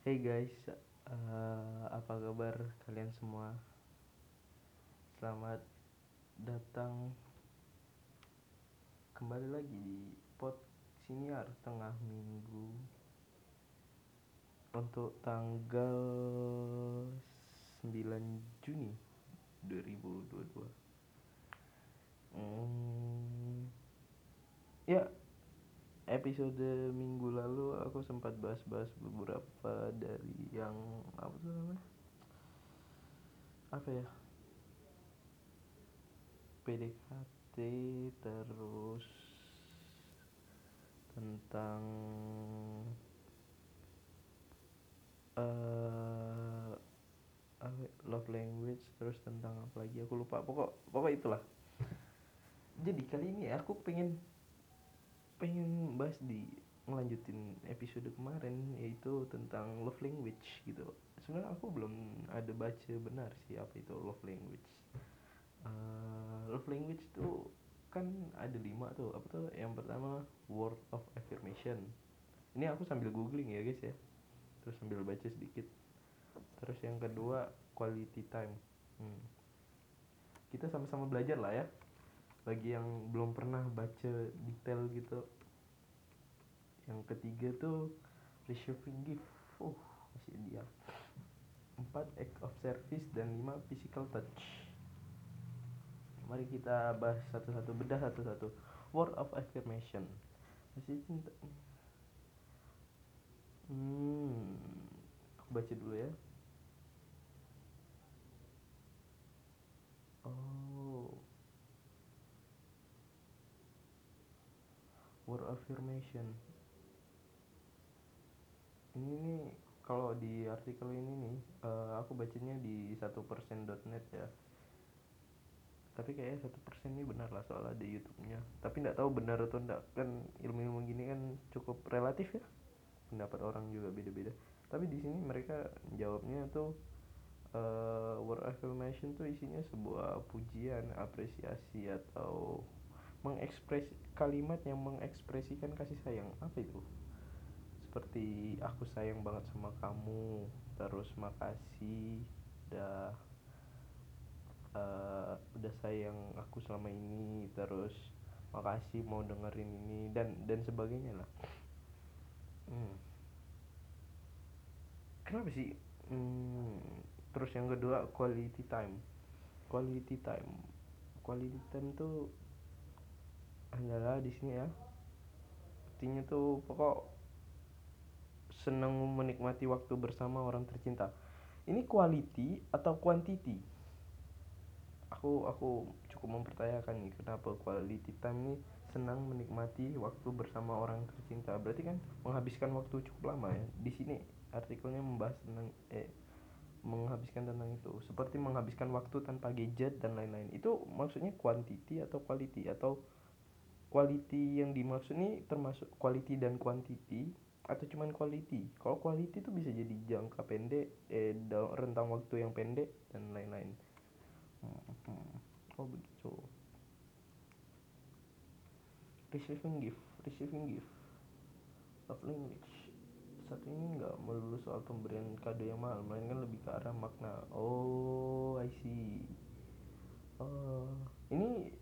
Hey guys, eh, apa kabar kalian semua? Selamat datang kembali lagi di pot siniar tengah minggu untuk tanggal 9 Juni 2022. Hmm, ya, episode minggu lalu aku sempat bahas-bahas beberapa dari yang apa tuh namanya? Apa ya? PDKT terus tentang ya, love language terus tentang apa lagi aku lupa pokok pokok itulah jadi kali ini aku pengen pengen bahas di ngelanjutin episode kemarin yaitu tentang love language gitu. Sebenarnya aku belum ada baca benar sih apa itu love language. Eh, love language itu kan ada lima tuh. Apa tuh? Yang pertama word of affirmation. Ini aku sambil googling ya guys ya. Terus sambil baca sedikit. Terus yang kedua quality time. Hmm. kita sama-sama belajar lah ya bagi yang belum pernah baca detail gitu. Yang ketiga tuh receiving gift. Uh masih dia. Empat act of service dan lima physical touch. Mari kita bahas satu-satu bedah satu-satu. Word of affirmation. Masih cinta. Hmm aku baca dulu ya word affirmation. Ini nih kalau di artikel ini nih eh, aku bacanya di satu persen.net ya. Tapi kayaknya satu persen ini benar lah soal ada YouTube-nya. Tapi nggak tahu benar atau enggak kan ilmu-ilmu gini kan cukup relatif ya. Pendapat orang juga beda-beda. Tapi di sini mereka jawabnya tuh eh, word affirmation tuh isinya sebuah pujian apresiasi atau mengekspres kalimat yang mengekspresikan kasih sayang. Apa itu? Seperti aku sayang banget sama kamu terus makasih udah eh, udah sayang aku selama ini terus makasih mau dengerin ini dan dan sebagainya lah. Hmm. kenapa sih? Hmm, terus yang kedua quality time. Quality time. Quality time tuh adalah di sini ya. Artinya tuh pokok senang menikmati waktu bersama orang tercinta. Ini quality atau quantity? Aku aku cukup mempertanyakan nih kenapa quality time ini senang menikmati waktu bersama orang tercinta? Berarti kan menghabiskan waktu cukup lama ya. Di sini artikelnya membahas tentang eh menghabiskan tentang itu. Seperti menghabiskan waktu tanpa gadget dan lain-lain. Itu maksudnya quantity atau quality atau quality yang dimaksud ini termasuk quality dan quantity atau cuman quality? Kalau quality itu bisa jadi jangka pendek eh rentang waktu yang pendek dan lain-lain. Hmm, hmm. oh begitu. Receiving gift receiving gift. Love language. Saat ini nggak melulu soal pemberian kado yang mahal melainkan lebih ke arah makna. Oh I see. Oh ini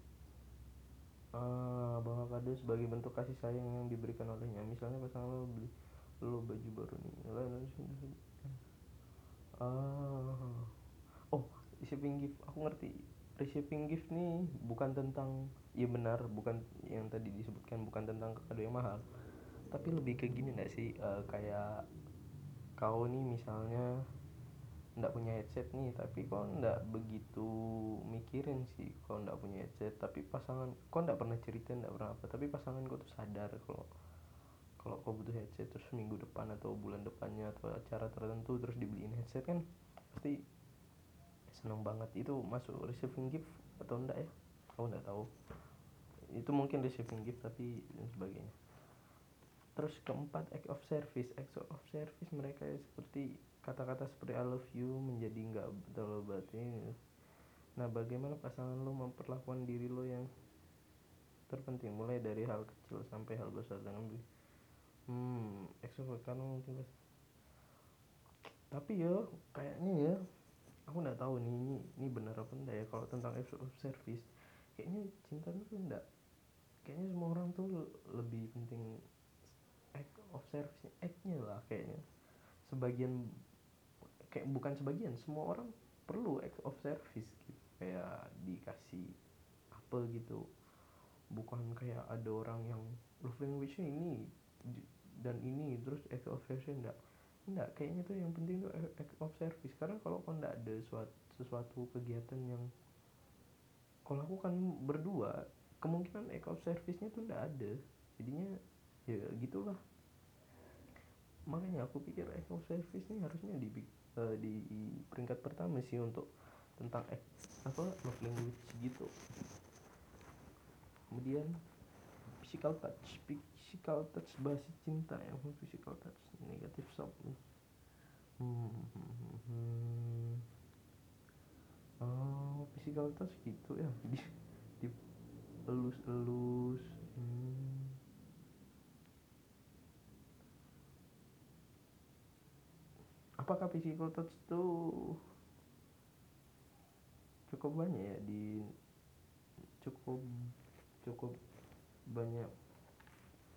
uh, bahwa kado sebagai bentuk kasih sayang yang diberikan olehnya. Misalnya pasangan lo beli lo baju baru nih. Uh, oh receiving gift. Aku ngerti. Receiving gift nih bukan tentang iya benar bukan yang tadi disebutkan bukan tentang kado yang mahal. Tapi lebih ke gini gak sih? Uh, kayak kau nih misalnya ndak punya headset nih tapi kok ndak begitu mikirin sih kalau ndak punya headset. Tapi pasangan kok ndak pernah cerita ndak pernah apa. Tapi pasangan kau tuh sadar kalau kalau kau butuh headset terus minggu depan atau bulan depannya atau acara tertentu terus dibeliin headset kan pasti seneng banget. Itu masuk receiving gift atau enggak ya? Aku ndak tahu. Itu mungkin receiving gift tapi dan sebagainya. Terus keempat act of service. Act of service mereka ya seperti kata-kata seperti I love you menjadi nggak terlalu berarti nah bagaimana pasangan lo memperlakukan diri lo yang terpenting? Mulai dari hal kecil sampai hal besar. Dengan hmm extrovert karena mungkin tapi ya kayaknya ya aku nggak tahu nih ini ini benar apa enggak ya kalau tentang service. Kayaknya cinta itu enggak kayaknya semua orang tuh lebih penting act of service actnya lah kayaknya. Sebagian kayak bukan sebagian semua orang perlu act of service gitu. Kayak dikasih apa gitu. Bukan kayak ada orang yang love language ini dan ini terus act of service enggak. Enggak kayaknya tuh yang penting tuh act of service. Karena kalau kau enggak ada suatu, sesuatu kegiatan yang kau lakukan berdua kemungkinan act of service-nya tuh enggak ada. Jadinya ya gitulah. Makanya aku pikir act of service ini harusnya di uh, di peringkat pertama sih untuk tentang act, apa love language gitu kemudian physical touch physical touch bahasa cinta yang physical touch negatif sob hmm, hmm, hmm, hmm. oh physical touch gitu ya di, di elus elus hmm. Apakah physical touch itu cukup banyak ya? Di cukup cukup banyak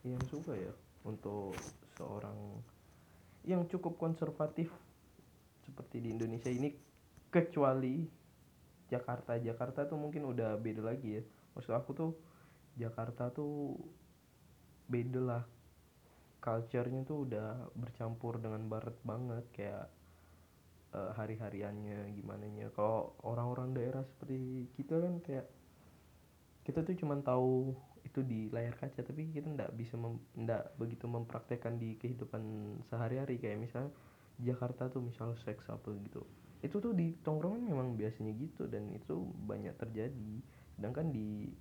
yang suka ya untuk seorang yang cukup konservatif seperti di Indonesia ini kecuali Jakarta. Jakarta tuh mungkin udah beda lagi ya. Maksud aku tuh Jakarta tuh beda lah culture-nya tuh udah bercampur dengan barat banget kayak uh, hari-hariannya gimana nya. Kalau orang-orang daerah seperti kita kan kayak kita tuh cuma tahu itu di layar kaca tapi kita ndak bisa ndak begitu mempraktekkan di kehidupan sehari-hari. Kayak misalnya Jakarta tuh misal seks apa gitu. Itu tuh di tongkrongan memang biasanya gitu dan itu banyak terjadi. Sedangkan di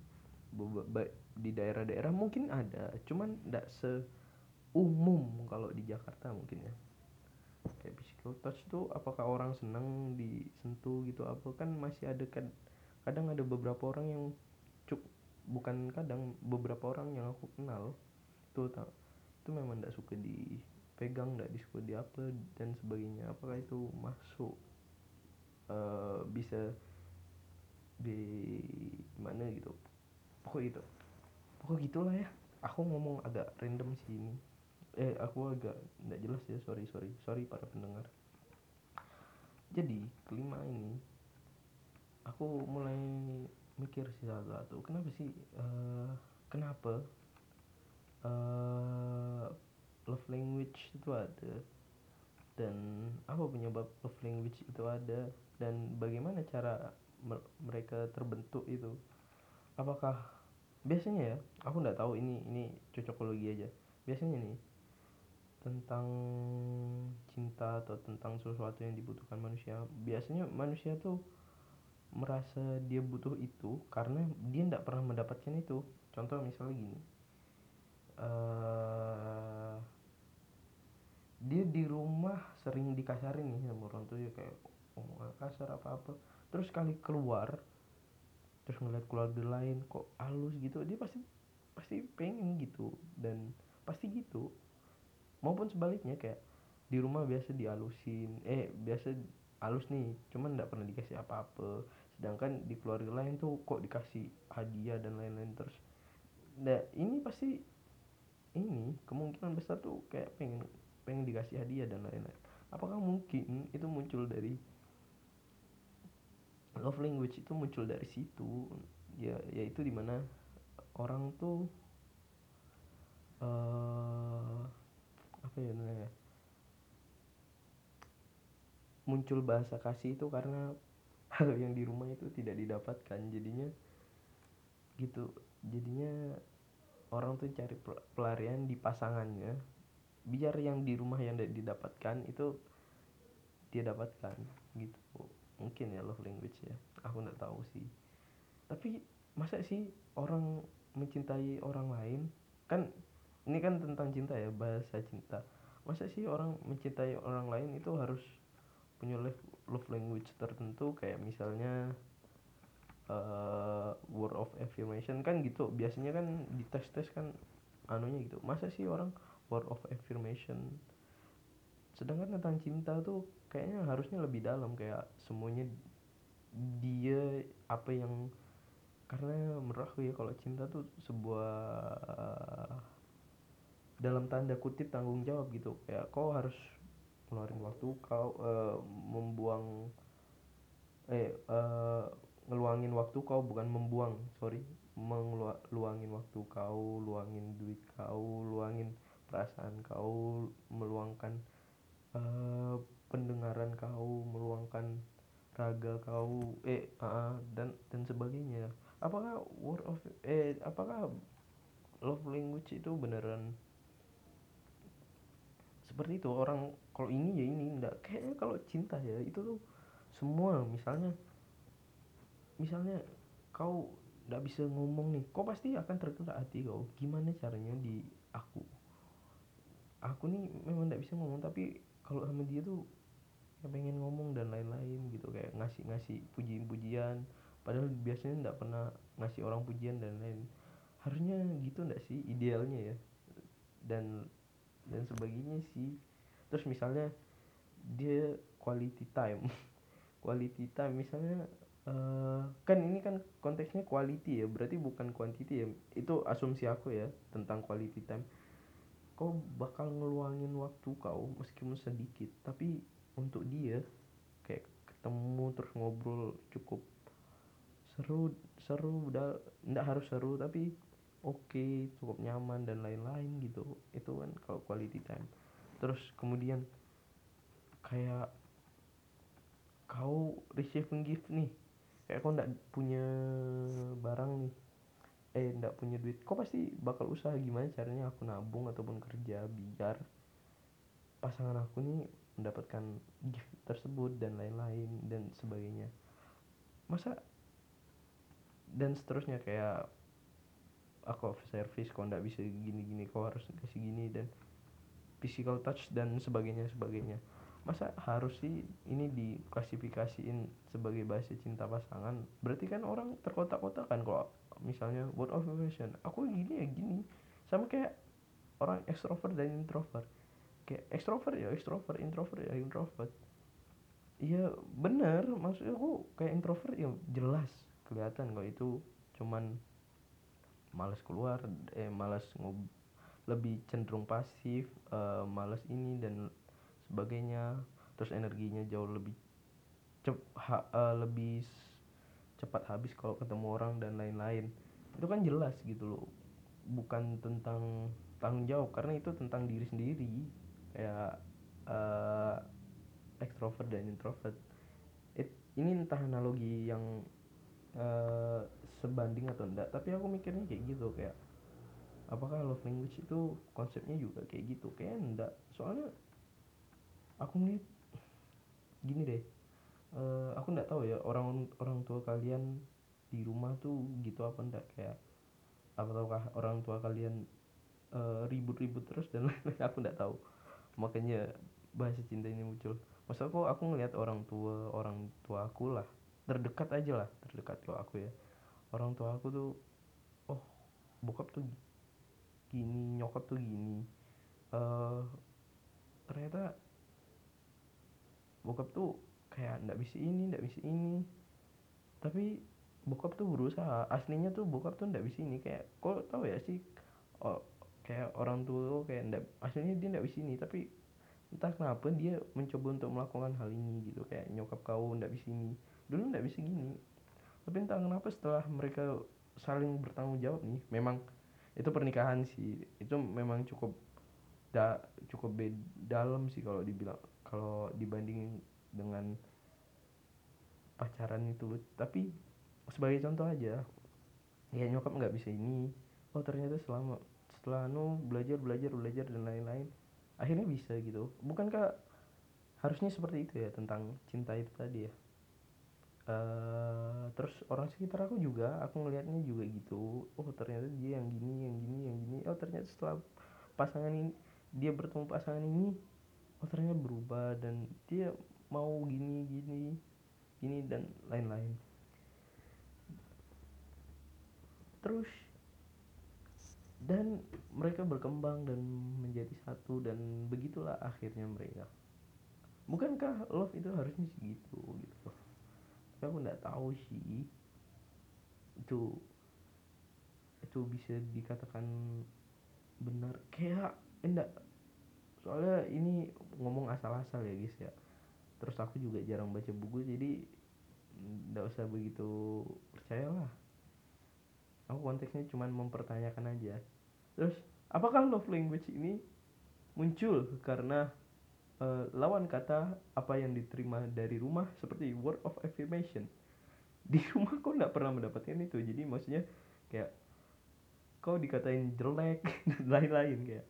di daerah-daerah mungkin ada cuman ndak seumum kalau di Jakarta mungkin ya. Kayak physical touch tuh apakah orang senang disentuh gitu apa kan masih ada kan kadang ada beberapa orang yang cuk bukan kadang beberapa orang yang aku kenal tuh tak itu memang tidak suka dipegang tidak disuka di apa dan sebagainya. Apakah itu masuk uh, bisa di mana gitu? Pokok itu pokok gitulah ya. Aku ngomong agak random sih ini eh aku agak tidak jelas ya sorry sorry sorry para pendengar. Jadi kelima ini aku mulai mikir sih satu kenapa sih uh, kenapa uh, love language itu ada? Dan apa penyebab love language itu ada? Dan bagaimana cara mereka terbentuk itu? Apakah biasanya ya aku nggak tahu ini ini cocokologi aja. Biasanya nih tentang cinta atau tentang sesuatu yang dibutuhkan manusia. Biasanya manusia tuh merasa dia butuh itu karena dia tidak pernah mendapatkan itu. Contoh misalnya gini uh, dia di rumah sering dikasarin nih sama orang tuh ya kayak omongan kasar apa apa terus kali keluar terus ngeliat keluarga lain kok halus gitu? Dia pasti pasti pengen gitu dan pasti gitu maupun sebaliknya kayak di rumah biasa dialusin eh biasa halus nih cuman nggak pernah dikasih apa-apa. Sedangkan di keluarga lain tuh kok dikasih hadiah dan lain-lain terus. Nah ini pasti ini kemungkinan besar tuh kayak pengen pengen dikasih hadiah dan lain-lain. Apakah mungkin itu muncul dari love language itu muncul dari situ? Ya yaitu di mana orang tuh uh, apa ya. Namanya muncul bahasa kasih itu karena hal yang di rumah itu tidak didapatkan. Jadinya gitu jadinya orang tuh cari pelarian di pasangannya. Biar yang di rumah yang didapatkan itu dia dapatkan gitu. Mungkin ya love language ya. Aku nggak tahu sih. Tapi masa sih orang mencintai orang lain? Kan ini kan tentang cinta ya bahasa cinta. Masa sih orang mencintai orang lain itu harus punya love language tertentu? Kayak misalnya uh, word of affirmation kan gitu. Biasanya kan di tes tes kan anunya gitu. Masa sih orang word of affirmation? Sedangkan tentang cinta tuh kayaknya harusnya lebih dalam. Kayak semuanya dia apa yang karena menurut aku ya kalau cinta tuh sebuah dalam tanda kutip tanggung jawab gitu. Kayak kau harus ngeluarin waktu kau uh, membuang eh uh, ngeluangin waktu kau bukan membuang sorry mengeluangin waktu kau luangin duit kau luangin perasaan kau meluangkan uh, pendengaran kau meluangkan raga kau eh uh, dan dan sebagainya. Apakah word of eh apakah love language itu beneran seperti itu orang kalau ini ya ini enggak kayaknya kalau cinta ya itu tuh semua misalnya misalnya kau nggak bisa ngomong nih kau pasti akan tergerak hati kau gimana caranya di aku? Aku nih memang nggak bisa ngomong tapi kalau sama dia tuh ya pengen ngomong dan lain-lain gitu kayak ngasih ngasih pujian-pujian padahal biasanya nggak pernah ngasih orang pujian dan lain harusnya gitu nggak sih idealnya ya? Dan dan sebagainya sih. Terus misalnya dia quality time. Quality time misalnya uh, kan ini kan konteksnya quality ya berarti bukan quantity ya. Itu asumsi aku ya tentang quality time. Kau bakal ngeluangin waktu kau meskipun sedikit tapi untuk dia kayak ketemu terus ngobrol cukup seru seru udah ndak harus seru tapi oke okay, cukup nyaman dan lain-lain gitu. Itu kan kalau quality time. Terus kemudian kayak kau receiving gift nih. Kayak kau ndak punya barang nih. Eh ndak punya duit. Kau pasti bakal usaha gimana caranya aku nabung ataupun kerja biar pasangan aku nih mendapatkan gift tersebut dan lain-lain dan sebagainya. Masa dan seterusnya kayak aku service kau ndak bisa gini-gini kau harus kasih gini dan physical touch dan sebagainya sebagainya. Masa harus sih ini diklasifikasiin sebagai bahasa cinta pasangan? Berarti kan orang terkotak-kotak kan kalau misalnya word of affirmation aku gini ya gini. Sama kayak orang extrovert dan introvert. Kayak extrovert ya extrovert introvert ya introvert. Iya bener. Maksudnya aku kayak introvert ya jelas kelihatan kalau itu. Cuman malas keluar eh malas ngob lebih cenderung pasif uh, malas ini dan sebagainya. Terus energinya jauh lebih cep uh, lebih cepat habis kalau ketemu orang dan lain-lain. Itu kan jelas gitu loh. Bukan tentang tanggung jawab karena itu tentang diri sendiri. Kayak uh, extrovert dan introvert. It, ini entah analogi yang uh, sebanding atau enggak. Tapi aku mikirnya kayak gitu kayak apakah love language itu konsepnya juga kayak gitu? Kayak enggak. Soalnya aku ngeliat gini deh uh, aku nggak tahu ya orang orang tua kalian di rumah tuh gitu apa enggak. Kayak apakah orang tua kalian uh, ribut-ribut terus dan lain-lain aku nggak tahu. Makanya bahasa cinta ini muncul. Masa aku aku ngeliat orang tua orang tua aku lah terdekat aja lah terdekat ke aku ya orang tua aku tuh oh bokap tuh gini nyokap tuh gini. Uh, ternyata bokap tuh kayak ndak bisa ini ndak bisa ini. Tapi bokap tuh berusaha. Aslinya tuh bokap tuh ndak bisa ini. Kayak kok tau ya sih oh, kayak orang tua kayak ndak aslinya dia ndak bisa ini. Tapi entah kenapa dia mencoba untuk melakukan hal ini gitu. Kayak nyokap kau ndak bisa ini. Dulu ndak bisa gini tapi entah kenapa setelah mereka saling bertanggung jawab nih memang itu pernikahan sih. Itu memang cukup da cukup bed dalam sih kalau dibilang kalau dibandingin dengan pacaran itu. Tapi sebagai contoh aja ya nyokap nggak bisa ini. Oh ternyata selama setelah nu belajar belajar belajar dan lain-lain akhirnya bisa gitu. Bukankah harusnya seperti itu ya tentang cinta itu tadi ya uh, terus orang sekitar aku juga aku ngelihatnya juga gitu. Oh ternyata dia yang gini yang gini yang gini. Oh ternyata setelah pasangan ini dia bertemu pasangan ini oh ternyata berubah dan dia mau gini gini gini dan lain-lain. Terus dan mereka berkembang dan menjadi satu dan begitulah akhirnya mereka. Bukankah love itu harusnya segitu gitu tapi aku nggak tahu sih. Itu itu bisa dikatakan benar. Kayak enggak. Soalnya ini ngomong asal-asal ya guys ya. Terus aku juga jarang baca buku jadi nggak usah begitu percayalah aku konteksnya cuma mempertanyakan aja. Terus apakah love language ini muncul karena uh, lawan kata apa yang diterima dari rumah seperti word of affirmation. Di rumah kau nggak pernah mendapatkan itu. Jadi maksudnya kayak kau dikatain jelek dan lain-lain. Kayak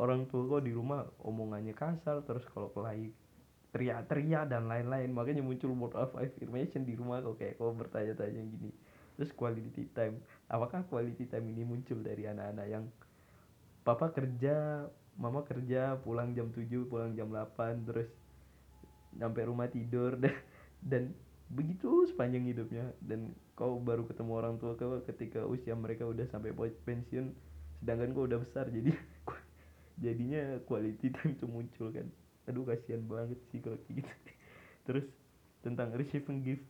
orang tua kau di rumah omongannya kasar terus kalau kelahi teriak-teriak dan lain-lain. Makanya muncul word of affirmation di rumah kau kayak kau bertanya-tanya gini. Terus quality time. Apakah quality time ini muncul dari anak-anak yang papa kerja mama kerja pulang jam 7 pulang jam 8 terus sampai rumah tidur. Dan, dan begitu sepanjang hidupnya. Dan kau baru ketemu orang tua kau ketika usia mereka udah sampai pensiun sedangkan kau udah besar jadi jadinya quality time itu muncul kan. Aduh kasihan banget sih kalau kayak gitu. Terus tentang receiving gift.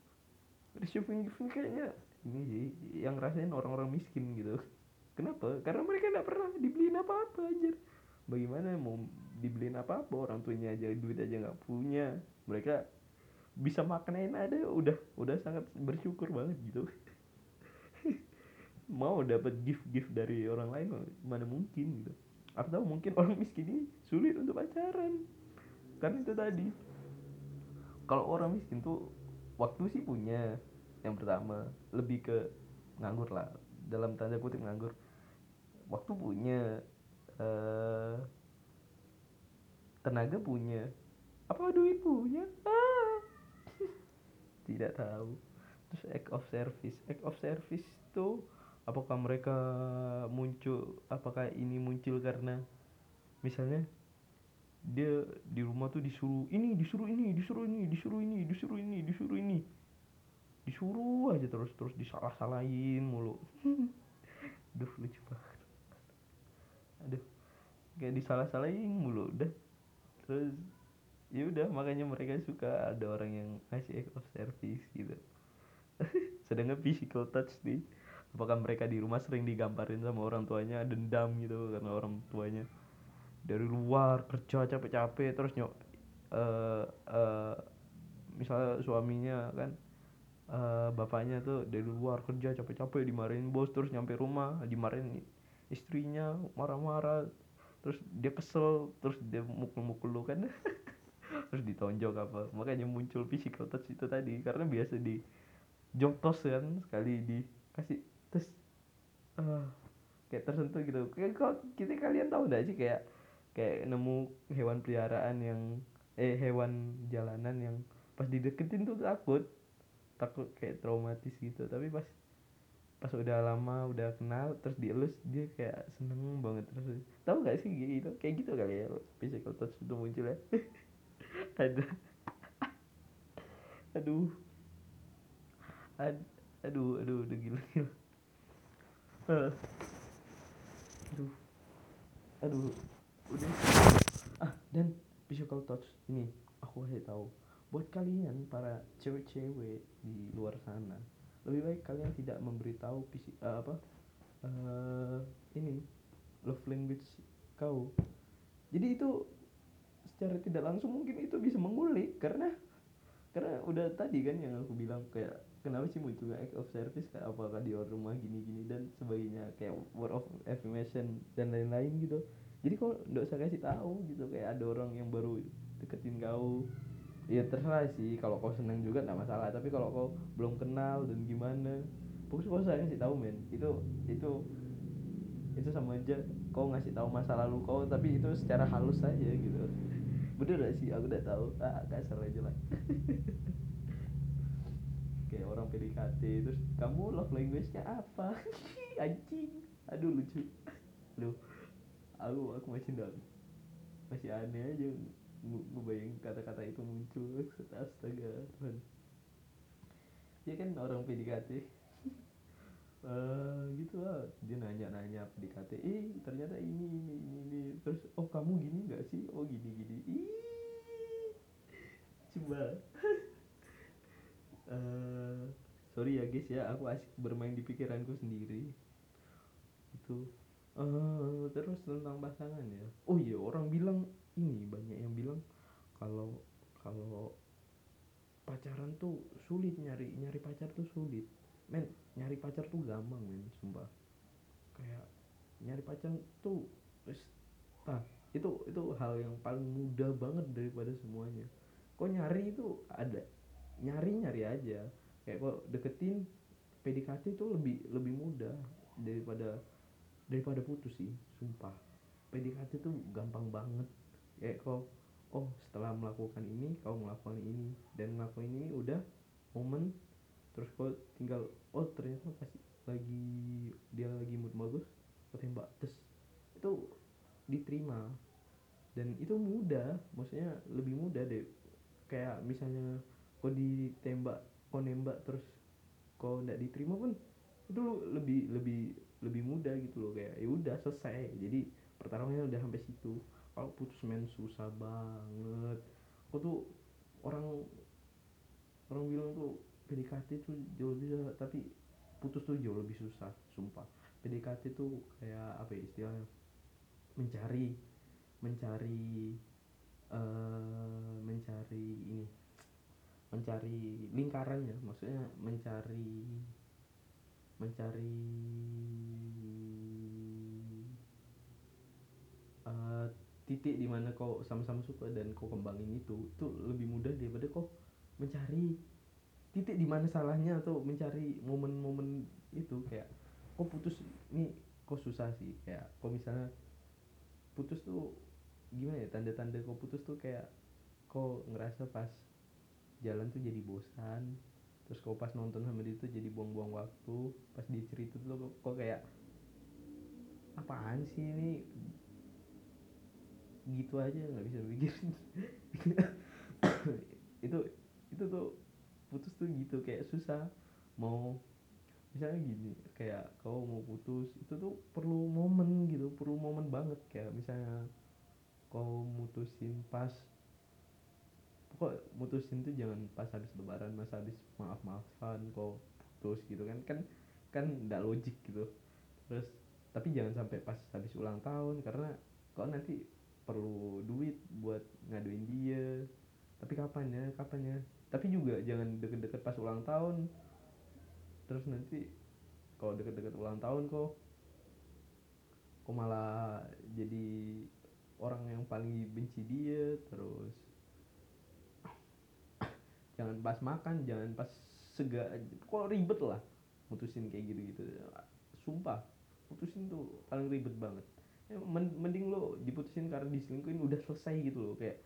Receiving gift kayaknya ini sih yang rasain orang-orang miskin gitu. Kenapa? Karena mereka tidak pernah dibeliin apa-apa aja bagaimana mau dibeliin apa-apa orang tuanya aja duit aja nggak punya. Mereka bisa makanin ada udah udah sangat bersyukur banget gitu. Mau dapat gift gift dari orang lain mana mungkin gitu. Atau mungkin orang miskin ini sulit untuk pacaran. Karena itu tadi kalau orang miskin tuh waktu sih punya yang pertama. Lebih ke nganggur lah dalam tanda kutip nganggur. Waktu punya uh, tenaga punya. Apa duit punya? Ah. tidak tahu. Terus act of service. Act of service itu apakah mereka muncul apakah ini muncul karena misalnya dia di rumah tuh disuruh ini disuruh ini disuruh ini disuruh ini disuruh ini disuruh ini. Disuruh aja terus terus disalah-salahin mulu. Duh lucu banget kayak disalah-salahin mulu udah. Terus ya udah makanya mereka suka ada orang yang ngasih act of service gitu. Sedangkan physical touch nih apakah mereka di rumah sering digambarin sama orang tuanya dendam gitu karena orang tuanya dari luar kerja capek-capek terus nyok uh, uh, misalnya suaminya kan uh, bapaknya tuh dari luar kerja capek-capek dimarahin bos terus nyampe rumah dimarahin istrinya marah-marah terus dia kesel terus dia mukul-mukul lu kan. Terus ditonjok apa. Makanya muncul physical touch itu tadi. Karena biasa di jongtos kan sekali dikasih terus uh, kayak tersentuh gitu. Kayak kok kita kalian tahu gak sih kayak kayak nemu hewan peliharaan yang eh hewan jalanan yang pas dideketin tuh takut. Takut kayak traumatis gitu. Tapi pas pas udah lama udah kenal terus dielus dia kayak seneng banget. Terus tahu gak sih gitu? Kayak gitu kali ya physical touch itu muncul ya. Ada. Aduh. Ad, aduh aduh udah gila gila. Aduh. Aduh. Udah. Ah dan physical touch ini aku kasih tahu. Buat kalian para cewek-cewek di luar sana lebih baik kalian tidak memberitahu uh, apa uh, ini love language kau. Jadi itu secara tidak langsung mungkin itu bisa mengulik karena karena udah tadi kan yang aku bilang kayak kenapa sih muncul act of service? Kayak apakah di rumah gini-gini dan sebagainya kayak word of affirmation dan lain-lain gitu. Jadi kok nggak usah kasih tahu gitu kayak ada orang yang baru deketin kau ya terserah sih. Kalau kau seneng juga nggak masalah. Tapi kalau kau belum kenal dan gimana pokoknya kau saya kasih tahu men. Itu itu itu sama aja. Kau ngasih tahu masa lalu kau tapi itu secara halus saja gitu. Bener gak sih? Aku udah tahu. Ah kasar aja lah. Kayak orang PDKT terus kamu love language-nya apa? Anjing. Aduh lucu. Lu aku aku masih dong masih aneh aja gue bayangin kata-kata itu muncul. Astaga Tuhan. Dia kan orang PDKT uh, eh, gitu lah. Dia nanya-nanya PDKT eh ternyata ini ini ini, ini. terus oh kamu gini nggak sih? Oh gini gini. Ih coba. Uh, sorry ya guys ya. Aku asik bermain di pikiranku sendiri. Itu. Uh, terus tentang pasangan ya. Oh iya orang bilang ini banyak yang bilang kalau kalau pacaran tuh sulit nyari nyari pacar tuh sulit. Men nyari pacar tuh gampang men sumpah. Kayak nyari pacar tuh ah itu itu hal yang paling mudah banget daripada semuanya. Kok nyari itu ada nyari nyari aja. Kayak kok deketin PDKT itu lebih lebih mudah daripada daripada putus sih sumpah. PDKT itu gampang banget kayak kok oh setelah melakukan ini kau melakukan ini. Dan melakukan ini udah momen terus kau tinggal oh ternyata pas lagi dia lagi mood bagus kau tembak. Terus itu diterima. Dan itu mudah maksudnya lebih mudah deh. Kayak misalnya kau ditembak kau nembak terus kau tidak diterima pun itu lebih lebih lebih mudah gitu loh. Kayak ya udah selesai. Jadi pertarungannya udah sampai situ kalau putus main susah banget. Aku tuh orang orang bilang tuh PDKT tuh jauh lebih tapi putus tuh jauh lebih susah sumpah. PDKT tuh kayak apa ya istilahnya? Mencari mencari uh, mencari ini mencari lingkarannya maksudnya mencari mencari uh, titik di mana kau sama-sama suka dan kau kembangin itu itu lebih mudah daripada kau mencari titik di mana salahnya atau mencari momen-momen itu. Kayak kau putus ini kau susah sih. Kayak kau misalnya putus tuh gimana ya tanda-tanda kau putus tuh kayak kau ngerasa pas jalan tuh jadi bosan terus kau pas nonton sama dia tuh jadi buang-buang waktu pas dia cerita tuh kok kayak apaan sih ini gitu aja nggak bisa mikir itu itu tuh putus tuh gitu kayak susah mau misalnya gini kayak kau mau putus itu tuh perlu momen gitu perlu momen banget. Kayak misalnya kau mutusin pas kok mutusin tuh jangan pas habis lebaran masa habis maaf maafan kau putus gitu kan kan kan tidak logik gitu. Terus tapi jangan sampai pas habis ulang tahun karena kau nanti perlu duit buat ngaduin dia. Tapi kapan ya kapan ya tapi juga jangan deket-deket pas ulang tahun. Terus nanti kalau deket-deket ulang tahun kok kok malah jadi orang yang paling benci dia terus. Jangan pas makan jangan pas sega kok ribet lah mutusin kayak gitu gitu sumpah mutusin tuh paling ribet banget mending lo diputusin karena diselingkuhin udah selesai gitu loh. Kayak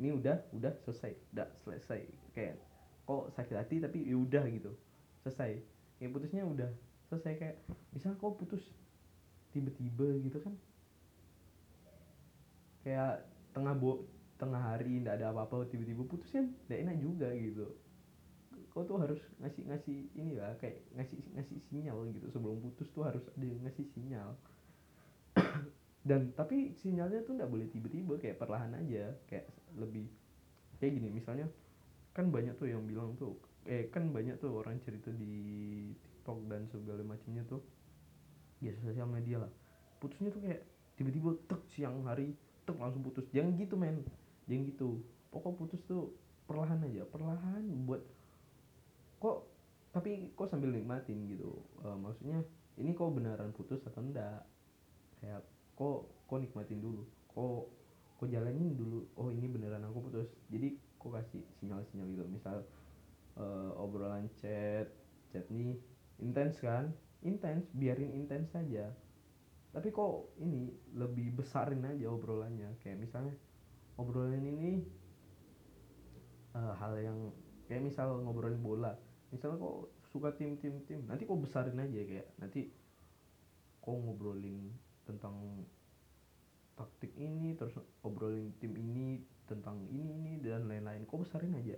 ini udah udah selesai. Udah selesai. Kayak kok sakit hati tapi ya udah gitu. Selesai. Kayak putusnya udah selesai. Kayak misal kok putus tiba-tiba gitu kan. Kayak tengah bo tengah hari ndak ada apa-apa tiba-tiba putus kan ndak enak juga gitu. Kau tuh harus ngasih ngasih ini lah kayak ngasih ngasih sinyal gitu. Sebelum putus tuh harus ada yang ngasih sinyal dan tapi sinyalnya tuh ndak boleh tiba-tiba kayak perlahan aja kayak lebih kayak gini misalnya kan banyak tuh yang bilang tuh eh kan banyak tuh orang cerita di TikTok dan segala macamnya tuh ya sosial media lah. Putusnya tuh kayak tiba-tiba tek siang hari tek langsung putus. Jangan gitu men. Jangan gitu. Pokok putus tuh perlahan aja perlahan buat kok tapi kok sambil nikmatin gitu. Uh, maksudnya ini kok beneran putus atau enggak? Kayak kok kok nikmatin dulu? Kok kok jalanin dulu? Oh ini beneran aku putus. Jadi kok kasih sinyal-sinyal gitu. Misal uh, obrolan chat chat nih intens kan? Intens biarin intens saja. Tapi kok ini lebih besarin aja obrolannya. Kayak misalnya obrolan ini uh, hal yang kayak misal ngobrolin bola. Misalnya kok suka tim tim tim nanti kok besarin aja kayak nanti kok ngobrolin tentang taktik ini terus ngobrolin tim ini tentang ini ini dan lain-lain. Kok besarin aja?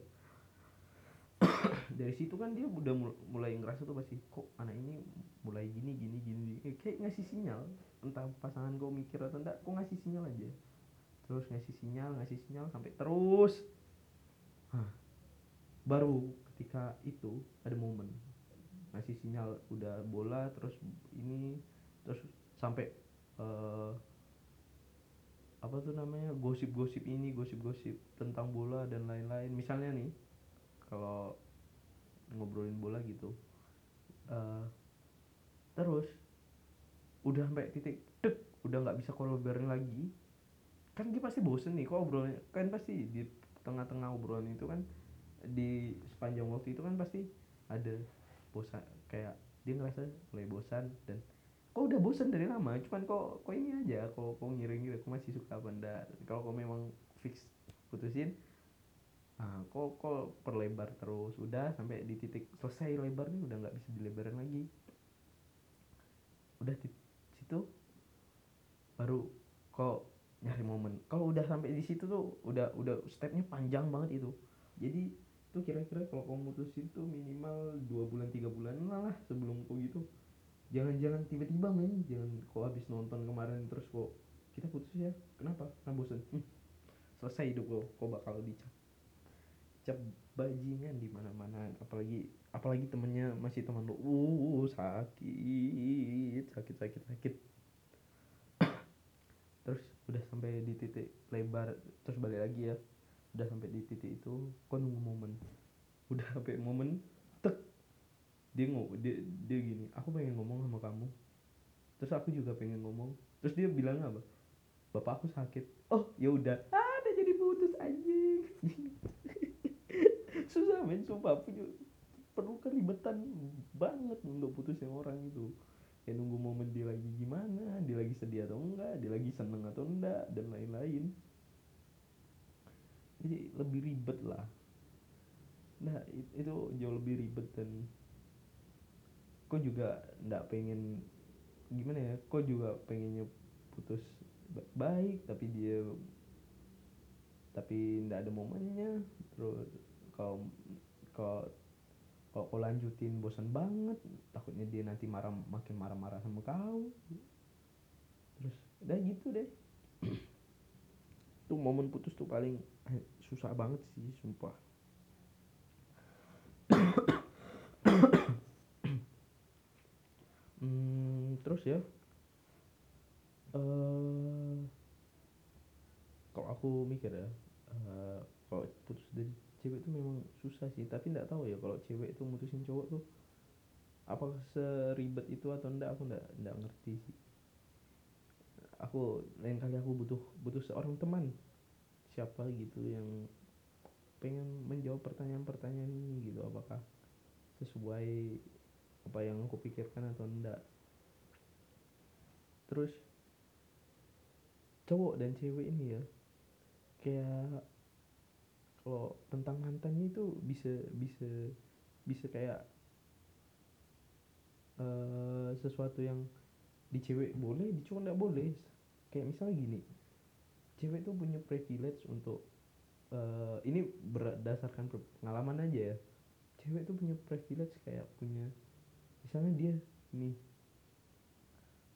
Dari situ kan dia udah mulai ngerasa tuh pasti kok anak ini mulai gini gini gini kayak ngasih sinyal. Entah pasangan gue mikir atau enggak kok ngasih sinyal aja. Terus ngasih sinyal ngasih sinyal sampai terus. Hah. baru ketika itu ada momen. Ngasih sinyal udah bola terus ini terus sampai uh, apa tuh namanya gosip-gosip ini gosip-gosip tentang bola dan lain-lain. Misalnya nih kalau ngobrolin bola gitu uh, terus udah sampai titik dek udah nggak bisa kolaborasi lagi kan dia pasti bosen nih kok obrolan kan pasti di tengah-tengah obrolan itu kan di sepanjang waktu itu kan pasti ada bosan kayak dia ngerasa mulai bosan dan kok udah bosan dari lama? Cuman kok kok ini aja kok kok ngiring gitu kok masih suka enggak? Kalau kok memang fix putusin ah kok kok perlebar terus. Udah sampai di titik selesai lebarnya udah nggak bisa dilebarin lagi. Udah di situ baru kok nyari momen. Kalau udah sampai di situ tuh udah udah stepnya panjang banget itu. Jadi tuh kira-kira kalau kamu mutusin tuh minimal dua bulan tiga bulan lah sebelum kau gitu jangan-jangan tiba-tiba main jangan kau habis nonton kemarin terus kok kita putus ya? Kenapa? Karena bosen. Hmm, selesai hidup kau kau bakal dicap cap bajingan di mana-mana. Apalagi apalagi temennya masih teman lo. Uh sakit sakit sakit sakit. Terus udah sampai di titik lebar terus balik lagi ya. Udah sampai di titik itu kok nunggu momen? Udah sampai momen dia ngomong dia dia gini aku pengen ngomong sama kamu. Terus aku juga pengen ngomong. Terus dia bilang apa? Bapak aku sakit. Oh ya udah. Ah udah jadi putus anjing. Susah men sumpah. Punya perlu keribetan banget untuk putusin orang itu. Ya nunggu momen dia lagi gimana dia lagi sedih atau enggak dia lagi seneng atau enggak dan lain-lain. Jadi lebih ribet lah. Nah itu jauh lebih ribet dan kok juga enggak pengen gimana ya kok juga pengennya putus baik tapi dia tapi ndak ada momennya. Terus kalau kalau kalau kau lanjutin bosan banget takutnya dia nanti marah makin marah-marah sama kau. Terus udah gitu deh. Tuh momen putus tuh paling susah banget sih sumpah terus ya. Uh, kalau aku mikir ya uh, kalau putus dari cewek itu memang susah sih tapi nggak tahu ya kalau cewek itu mutusin cowok tuh apakah seribet itu atau enggak aku enggak enggak ngerti sih. Aku lain kali aku butuh butuh seorang teman siapa gitu yang pengen menjawab pertanyaan-pertanyaan ini gitu apakah sesuai apa yang aku pikirkan atau enggak terus cowok dan cewek ini ya kayak kalau tentang mantannya itu bisa bisa bisa kayak uh, sesuatu yang di cewek boleh di cowok nggak boleh. Kayak misalnya gini cewek tuh punya privilege untuk uh, ini berdasarkan pengalaman aja ya. Cewek tuh punya privilege kayak punya misalnya dia nih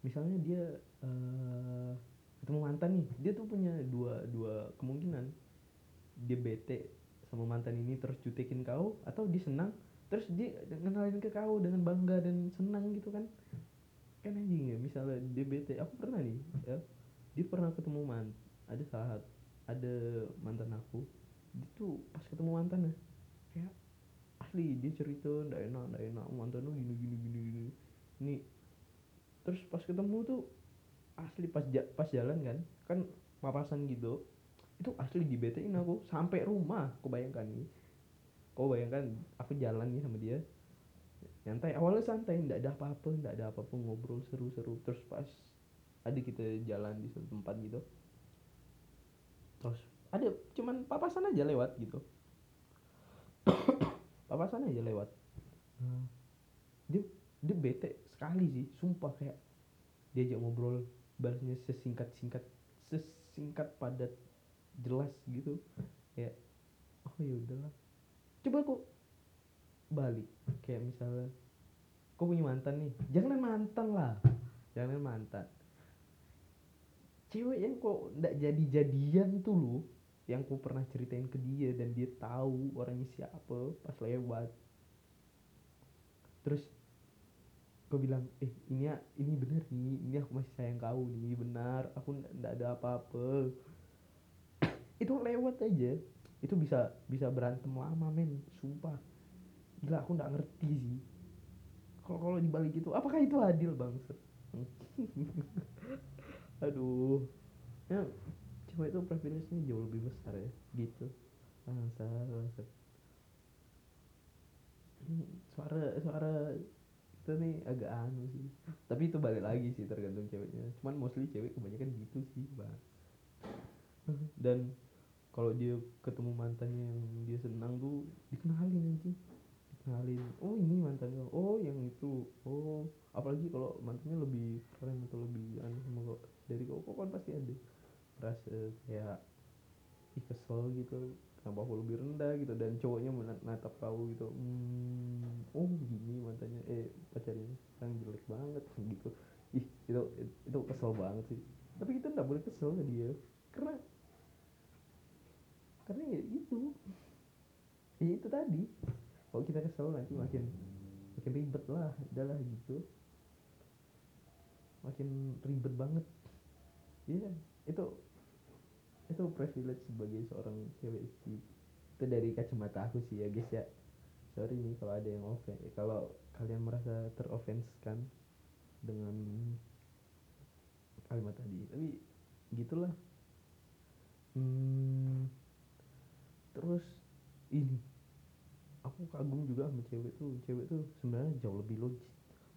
misalnya dia uh, ketemu mantan nih dia tuh punya dua dua kemungkinan. Dia bete sama mantan ini terus jutekin kau atau dia senang terus dia kenalin ke kau dengan bangga dan senang gitu kan. Kan anjing ya misalnya dia bete. Aku pernah nih ya dia pernah ketemu man ada saat ada mantan aku dia tuh pas ketemu mantannya kayak asli dia cerita ndak enak ndak enak mantan lu gini gini gini gini ini terus pas ketemu tuh asli pas pas jalan kan kan papasan gitu itu asli di BT aku sampai rumah kau bayangkan nih. Kau bayangkan aku jalan nih sama dia nyantai awalnya santai ndak ada apa-apa ndak ada apa-apa ngobrol seru-seru. Terus pas ada kita jalan di suatu tempat gitu terus ada cuman papasan aja lewat gitu. Papasan aja lewat. Hmm. dia dia bete sekali sih sumpah kayak diajak ngobrol balasnya sesingkat singkat sesingkat padat jelas gitu. Ya oh ya udahlah. Coba kok balik kayak misalnya kok punya mantan nih. Jangan mantan lah jangan mantan. Cewek yang kok ndak jadi jadian tuh lu yang ku pernah ceritain ke dia dan dia tahu orangnya siapa pas lewat. Terus kau bilang eh ini ini bener nih. Ini aku masih sayang kau nih. Benar aku ndak ada apa-apa. Itu lewat aja. Itu bisa bisa berantem lama men. Sumpah. Gila aku nggak ngerti sih. Kalau kalau dibalik itu apakah itu adil bang aduh. Ya cewek itu privilege-nya jauh lebih besar ya. Gitu. Bangsat. Hmm, suara suara itu nih agak anu sih. Tapi itu balik lagi sih tergantung ceweknya. Cuman mostly cewek kebanyakan gitu sih bang dan kalau dia ketemu mantannya yang dia senang tuh dikenalin nanti dikenalin oh ini mantannya oh yang itu. Oh. Apalagi kalau mantannya lebih keren atau lebih anu sama dari kau kan pasti ada rasa kayak ih kesel gitu kenapa aku lebih rendah gitu dan cowoknya menatap kau gitu. Hmm, oh gini mantannya. Eh pacarnya sekarang jelek banget gitu. Ih itu itu kesel banget sih. Tapi kita nggak boleh kesel ke dia karena karena ya itu. Ya itu tadi. Kalau kita kesel nanti makin makin ribet lah udahlah gitu. Makin ribet banget. Iya itu itu privilege sebagai seorang cewek sih. Itu dari kacamata aku sih ya guys ya. Sorry nih kalau ada yang offense kalau kalian merasa teroffenskan dengan kalimat tadi. Tapi gitulah. Hmm, terus ini. Aku kagum juga sama cewek tuh. Cewek tuh sebenarnya jauh lebih logis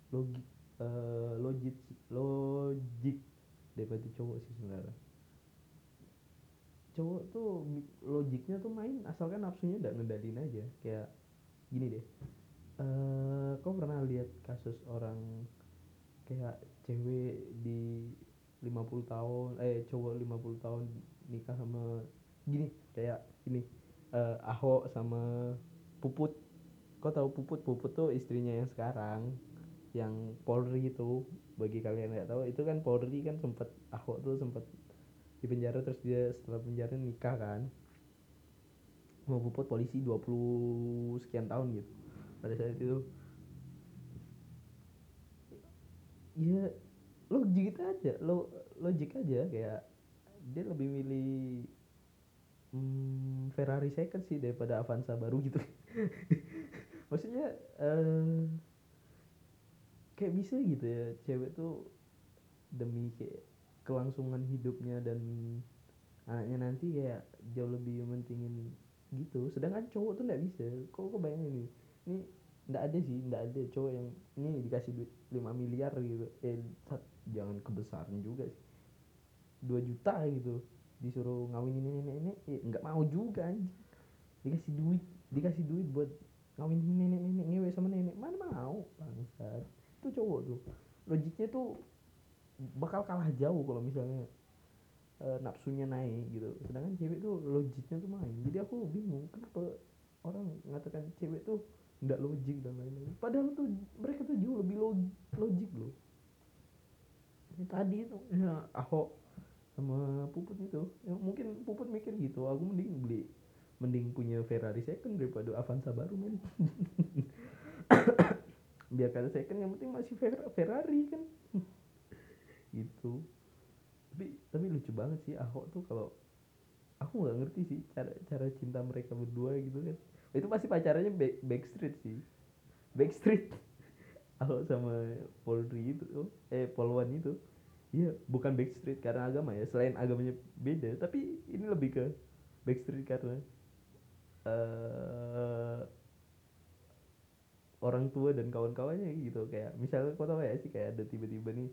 logik eh, logik logik daripada cowok sih sebenarnya cowok tuh logiknya tuh main asalkan nafsunya udah ngendalin aja. Kayak gini deh eh kau pernah lihat kasus orang kayak cewek di 50 tahun eh cowok 50 tahun nikah sama gini kayak ini eh, Ahok sama Puput. Kau tahu Puput? Puput tuh istrinya yang sekarang yang Polri itu bagi kalian nggak tahu itu kan Polri kan sempat Ahok tuh sempat di penjara terus dia setelah penjara nikah kan. Mau Puput polisi 20 sekian tahun gitu. Pada saat itu ya logik aja lo logik aja kayak dia lebih milih hmm, Ferrari second sih daripada Avanza baru gitu. Maksudnya eh kayak bisa gitu ya cewek tuh demi kayak kelangsungan hidupnya dan anaknya nanti kayak jauh lebih mentingin gitu. Sedangkan cowok tuh nggak bisa. Kok kok bayangin nih ini nggak ada sih nggak ada cowok yang ini dikasih duit 5 miliar gitu. Eh jangan kebesaran juga sih. 2 juta gitu. Disuruh ngawinin nenek-nenek eh, nggak mau juga anjing. Dikasih duit dikasih duit buat ngawinin nenek-nenek ngewe sama nenek. Mana mau bangsat. Itu cowok tuh. Logiknya tuh bakal kalah jauh kalau misalnya eh, nafsunya naik gitu. Sedangkan cewek tuh logiknya tuh main. Jadi aku bingung kenapa orang mengatakan cewek tuh nggak logik dan lain-lain. Padahal tuh mereka tuh jauh lebih log- logik loh. Ini tadi itu ya, Ahok sama Puput itu ya, mungkin Puput mikir gitu aku mending beli mending punya Ferrari second daripada Avanza baru men. Biar kata second yang penting masih Fer- Ferrari kan gitu. Tapi tapi lucu banget sih Ahok tuh kalau aku nggak ngerti sih cara cara cinta mereka berdua gitu kan. Itu pasti pacarannya back, backstreet sih. Backstreet. Ahok sama Polri itu oh, eh Polwan itu iya bukan backstreet karena agama ya selain agamanya beda tapi ini lebih ke backstreet karena eh orang tua dan kawan-kawannya gitu. Kayak misalnya kau tahu ya sih kayak ada tiba-tiba nih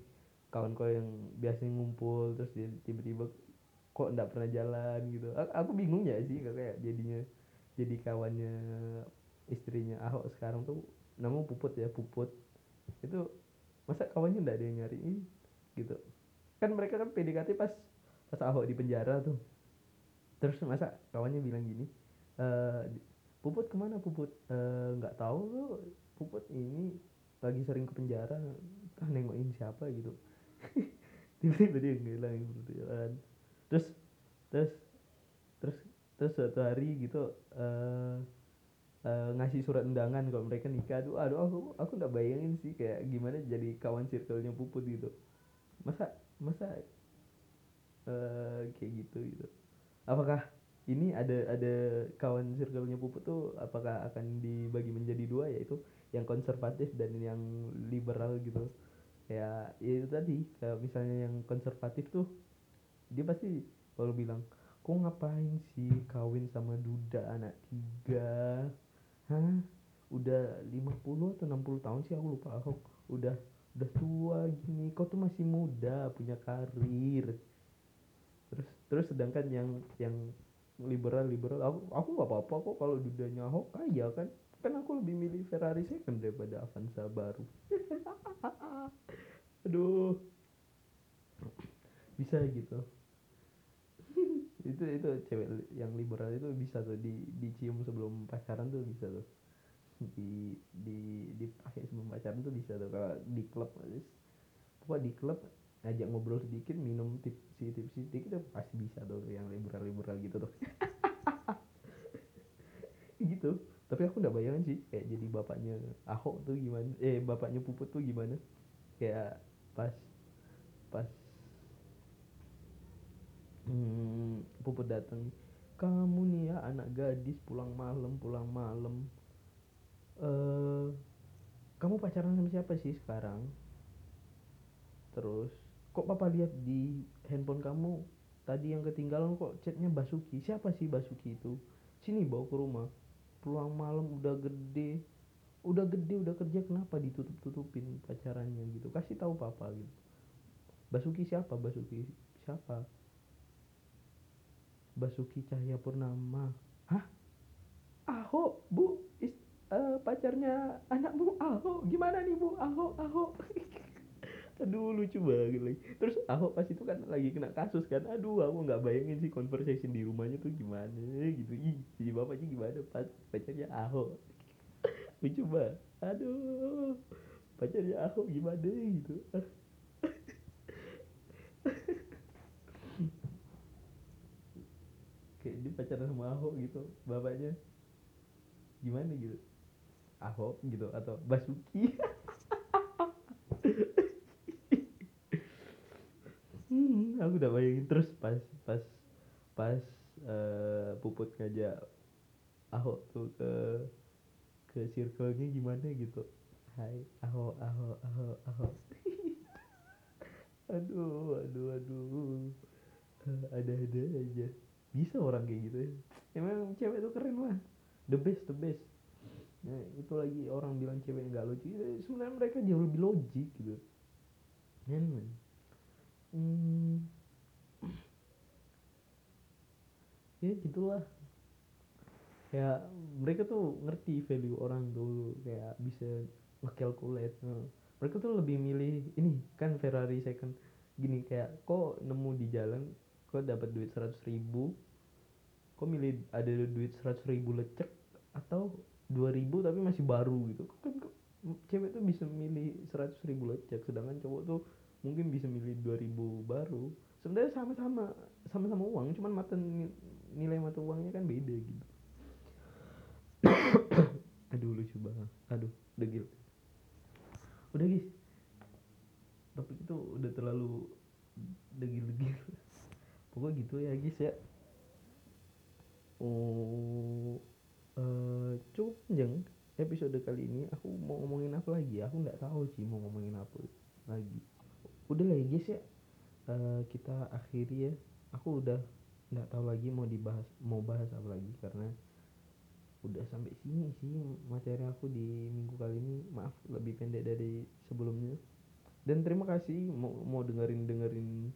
kawan kau yang biasanya ngumpul terus dia tiba-tiba kok nggak pernah jalan gitu. Aku bingung ya sih kayak jadinya jadi kawannya istrinya Ahok sekarang tuh namanya Puput ya Puput. Itu masa kawannya nggak ada yang nyariin? Gitu. Kan mereka kan PDKT pas pas Ahok di penjara tuh. Terus masa kawannya bilang gini eh Puput ke mana Puput? "Eh, nggak tahu lu Puput ini lagi sering ke penjara nengokin siapa? Gitu tiba-tiba dia ngilang gitu kan. Terus terus terus terus suatu hari gitu eh eh, ngasih surat undangan kalau mereka nikah. Aduh aduh aku aku nggak bayangin sih kayak gimana jadi kawan circle-nya puput gitu. Masa masa eh kayak gitu gitu. Apakah ini ada ada kawan circle-nya puput tuh apakah akan dibagi menjadi dua? Yaitu yang konservatif dan yang liberal gitu ya ya itu tadi kayak misalnya yang konservatif tuh dia pasti kalau bilang kok ngapain sih kawin sama duda anak tiga? Hah? Udah 50 atau 60 tahun sih aku lupa aku udah udah tua gini kau tuh masih muda punya karir? Terus terus sedangkan yang yang liberal liberal aku aku nggak apa-apa kok kalau dudanya Ahok kaya kan kan aku lebih milih Ferrari second daripada Avanza baru. Aduh. Bisa gitu. Itu itu cewek yang liberal itu bisa tuh. Di dicium sebelum pacaran tuh bisa tuh. Di di dipakai sebelum pacaran tuh bisa tuh. Kalau di klub pokoknya di klub ngajak ngobrol sedikit minum tipsi tipsi sedikit tuh pasti bisa tuh. Yang liberal liberal gitu tuh. Gitu tapi aku nggak bayangin sih kayak jadi bapaknya Ahok tuh gimana eh bapaknya Puput tuh gimana. Kayak pas pas hmm, Puput datang kamu nih ya anak gadis pulang malam pulang malam. Eh kamu pacaran sama siapa sih sekarang? Terus kok papa lihat di handphone kamu? Tadi yang ketinggalan kok chatnya Basuki. Siapa sih Basuki itu? Sini bawa ke rumah pulang malam udah gede udah gede udah kerja kenapa ditutup tutupin pacarannya gitu? Kasih tahu papa gitu. Basuki siapa? Basuki siapa? Basuki Cahaya Purnama hah? Ahok bu. Is, eh, pacarnya anakmu Ahok gimana nih bu? Ahok Ahok aduh lucu banget lagi terus Ahok pas itu kan lagi kena kasus kan aduh aku nggak bayangin sih conversation di rumahnya tuh gimana gitu. Ih si bapaknya gimana? Pas pacarnya Ahok. Lucu banget. Aduh pacarnya Ahok gimana? Gitu. Kayak dia pacaran sama Ahok gitu bapaknya. Gimana? Gitu. Ahok? Gitu atau Basuki hmm, aku udah bayangin terus pas pas pas eh, puput ngajak Ahok tuh ke ke circle-nya gimana gitu. Hai Ahok Ahok Ahok Ahok aduh aduh aduh. Eh, ada-ada aja. Bisa orang kayak gitu ya. Emang cewek tuh keren lah. The best the best. Nah itu lagi orang bilang cewek nggak lucu. Ya, sebenarnya mereka jauh lebih logik gitu. Men hmm. Ya gitulah. Ya mereka tuh ngerti value orang tuh kayak bisa nge-calculate. Nah, mereka tuh lebih milih ini kan Ferrari second. Gini kayak kok nemu di jalan kok dapat duit seratus ribu? Kok milih ada duit seratus ribu lecek? Atau dua ribu tapi masih baru gitu? Kan kok cewek tuh bisa milih seratus ribu lecek? Sedangkan cowok tuh mungkin bisa milih dua ribu baru. Sebenarnya sama-sama sama-sama uang cuman mata nilai mata uangnya kan beda gitu. Aduh lucu banget. Aduh degil udah guys topik itu udah terlalu degil-degil. Pokoknya gitu ya guys ya. Oh eh cukup panjang episode kali ini. Aku mau ngomongin apa lagi ya? aku nggak tahu sih mau ngomongin apa lagi. Udah lah ya guys ya. Eh, kita akhiri ya. Aku udah nggak tahu lagi mau dibahas mau bahas apa lagi karena udah sampai sini sih materi aku di minggu kali ini. Maaf lebih pendek dari sebelumnya. Dan terima kasih mau mau dengerin dengerin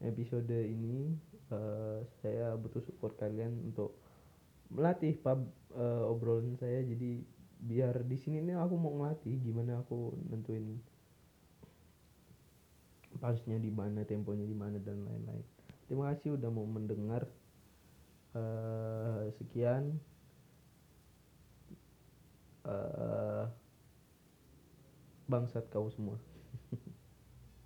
episode ini. Eh, saya butuh support kalian untuk melatih pub eh, obrolan saya. Jadi biar di sini nih aku mau ngelatih gimana aku nentuin pasnya di mana temponya di mana dan lain-lain terima kasih udah mau mendengar. Eh, sekian. Eh bangsat kau semua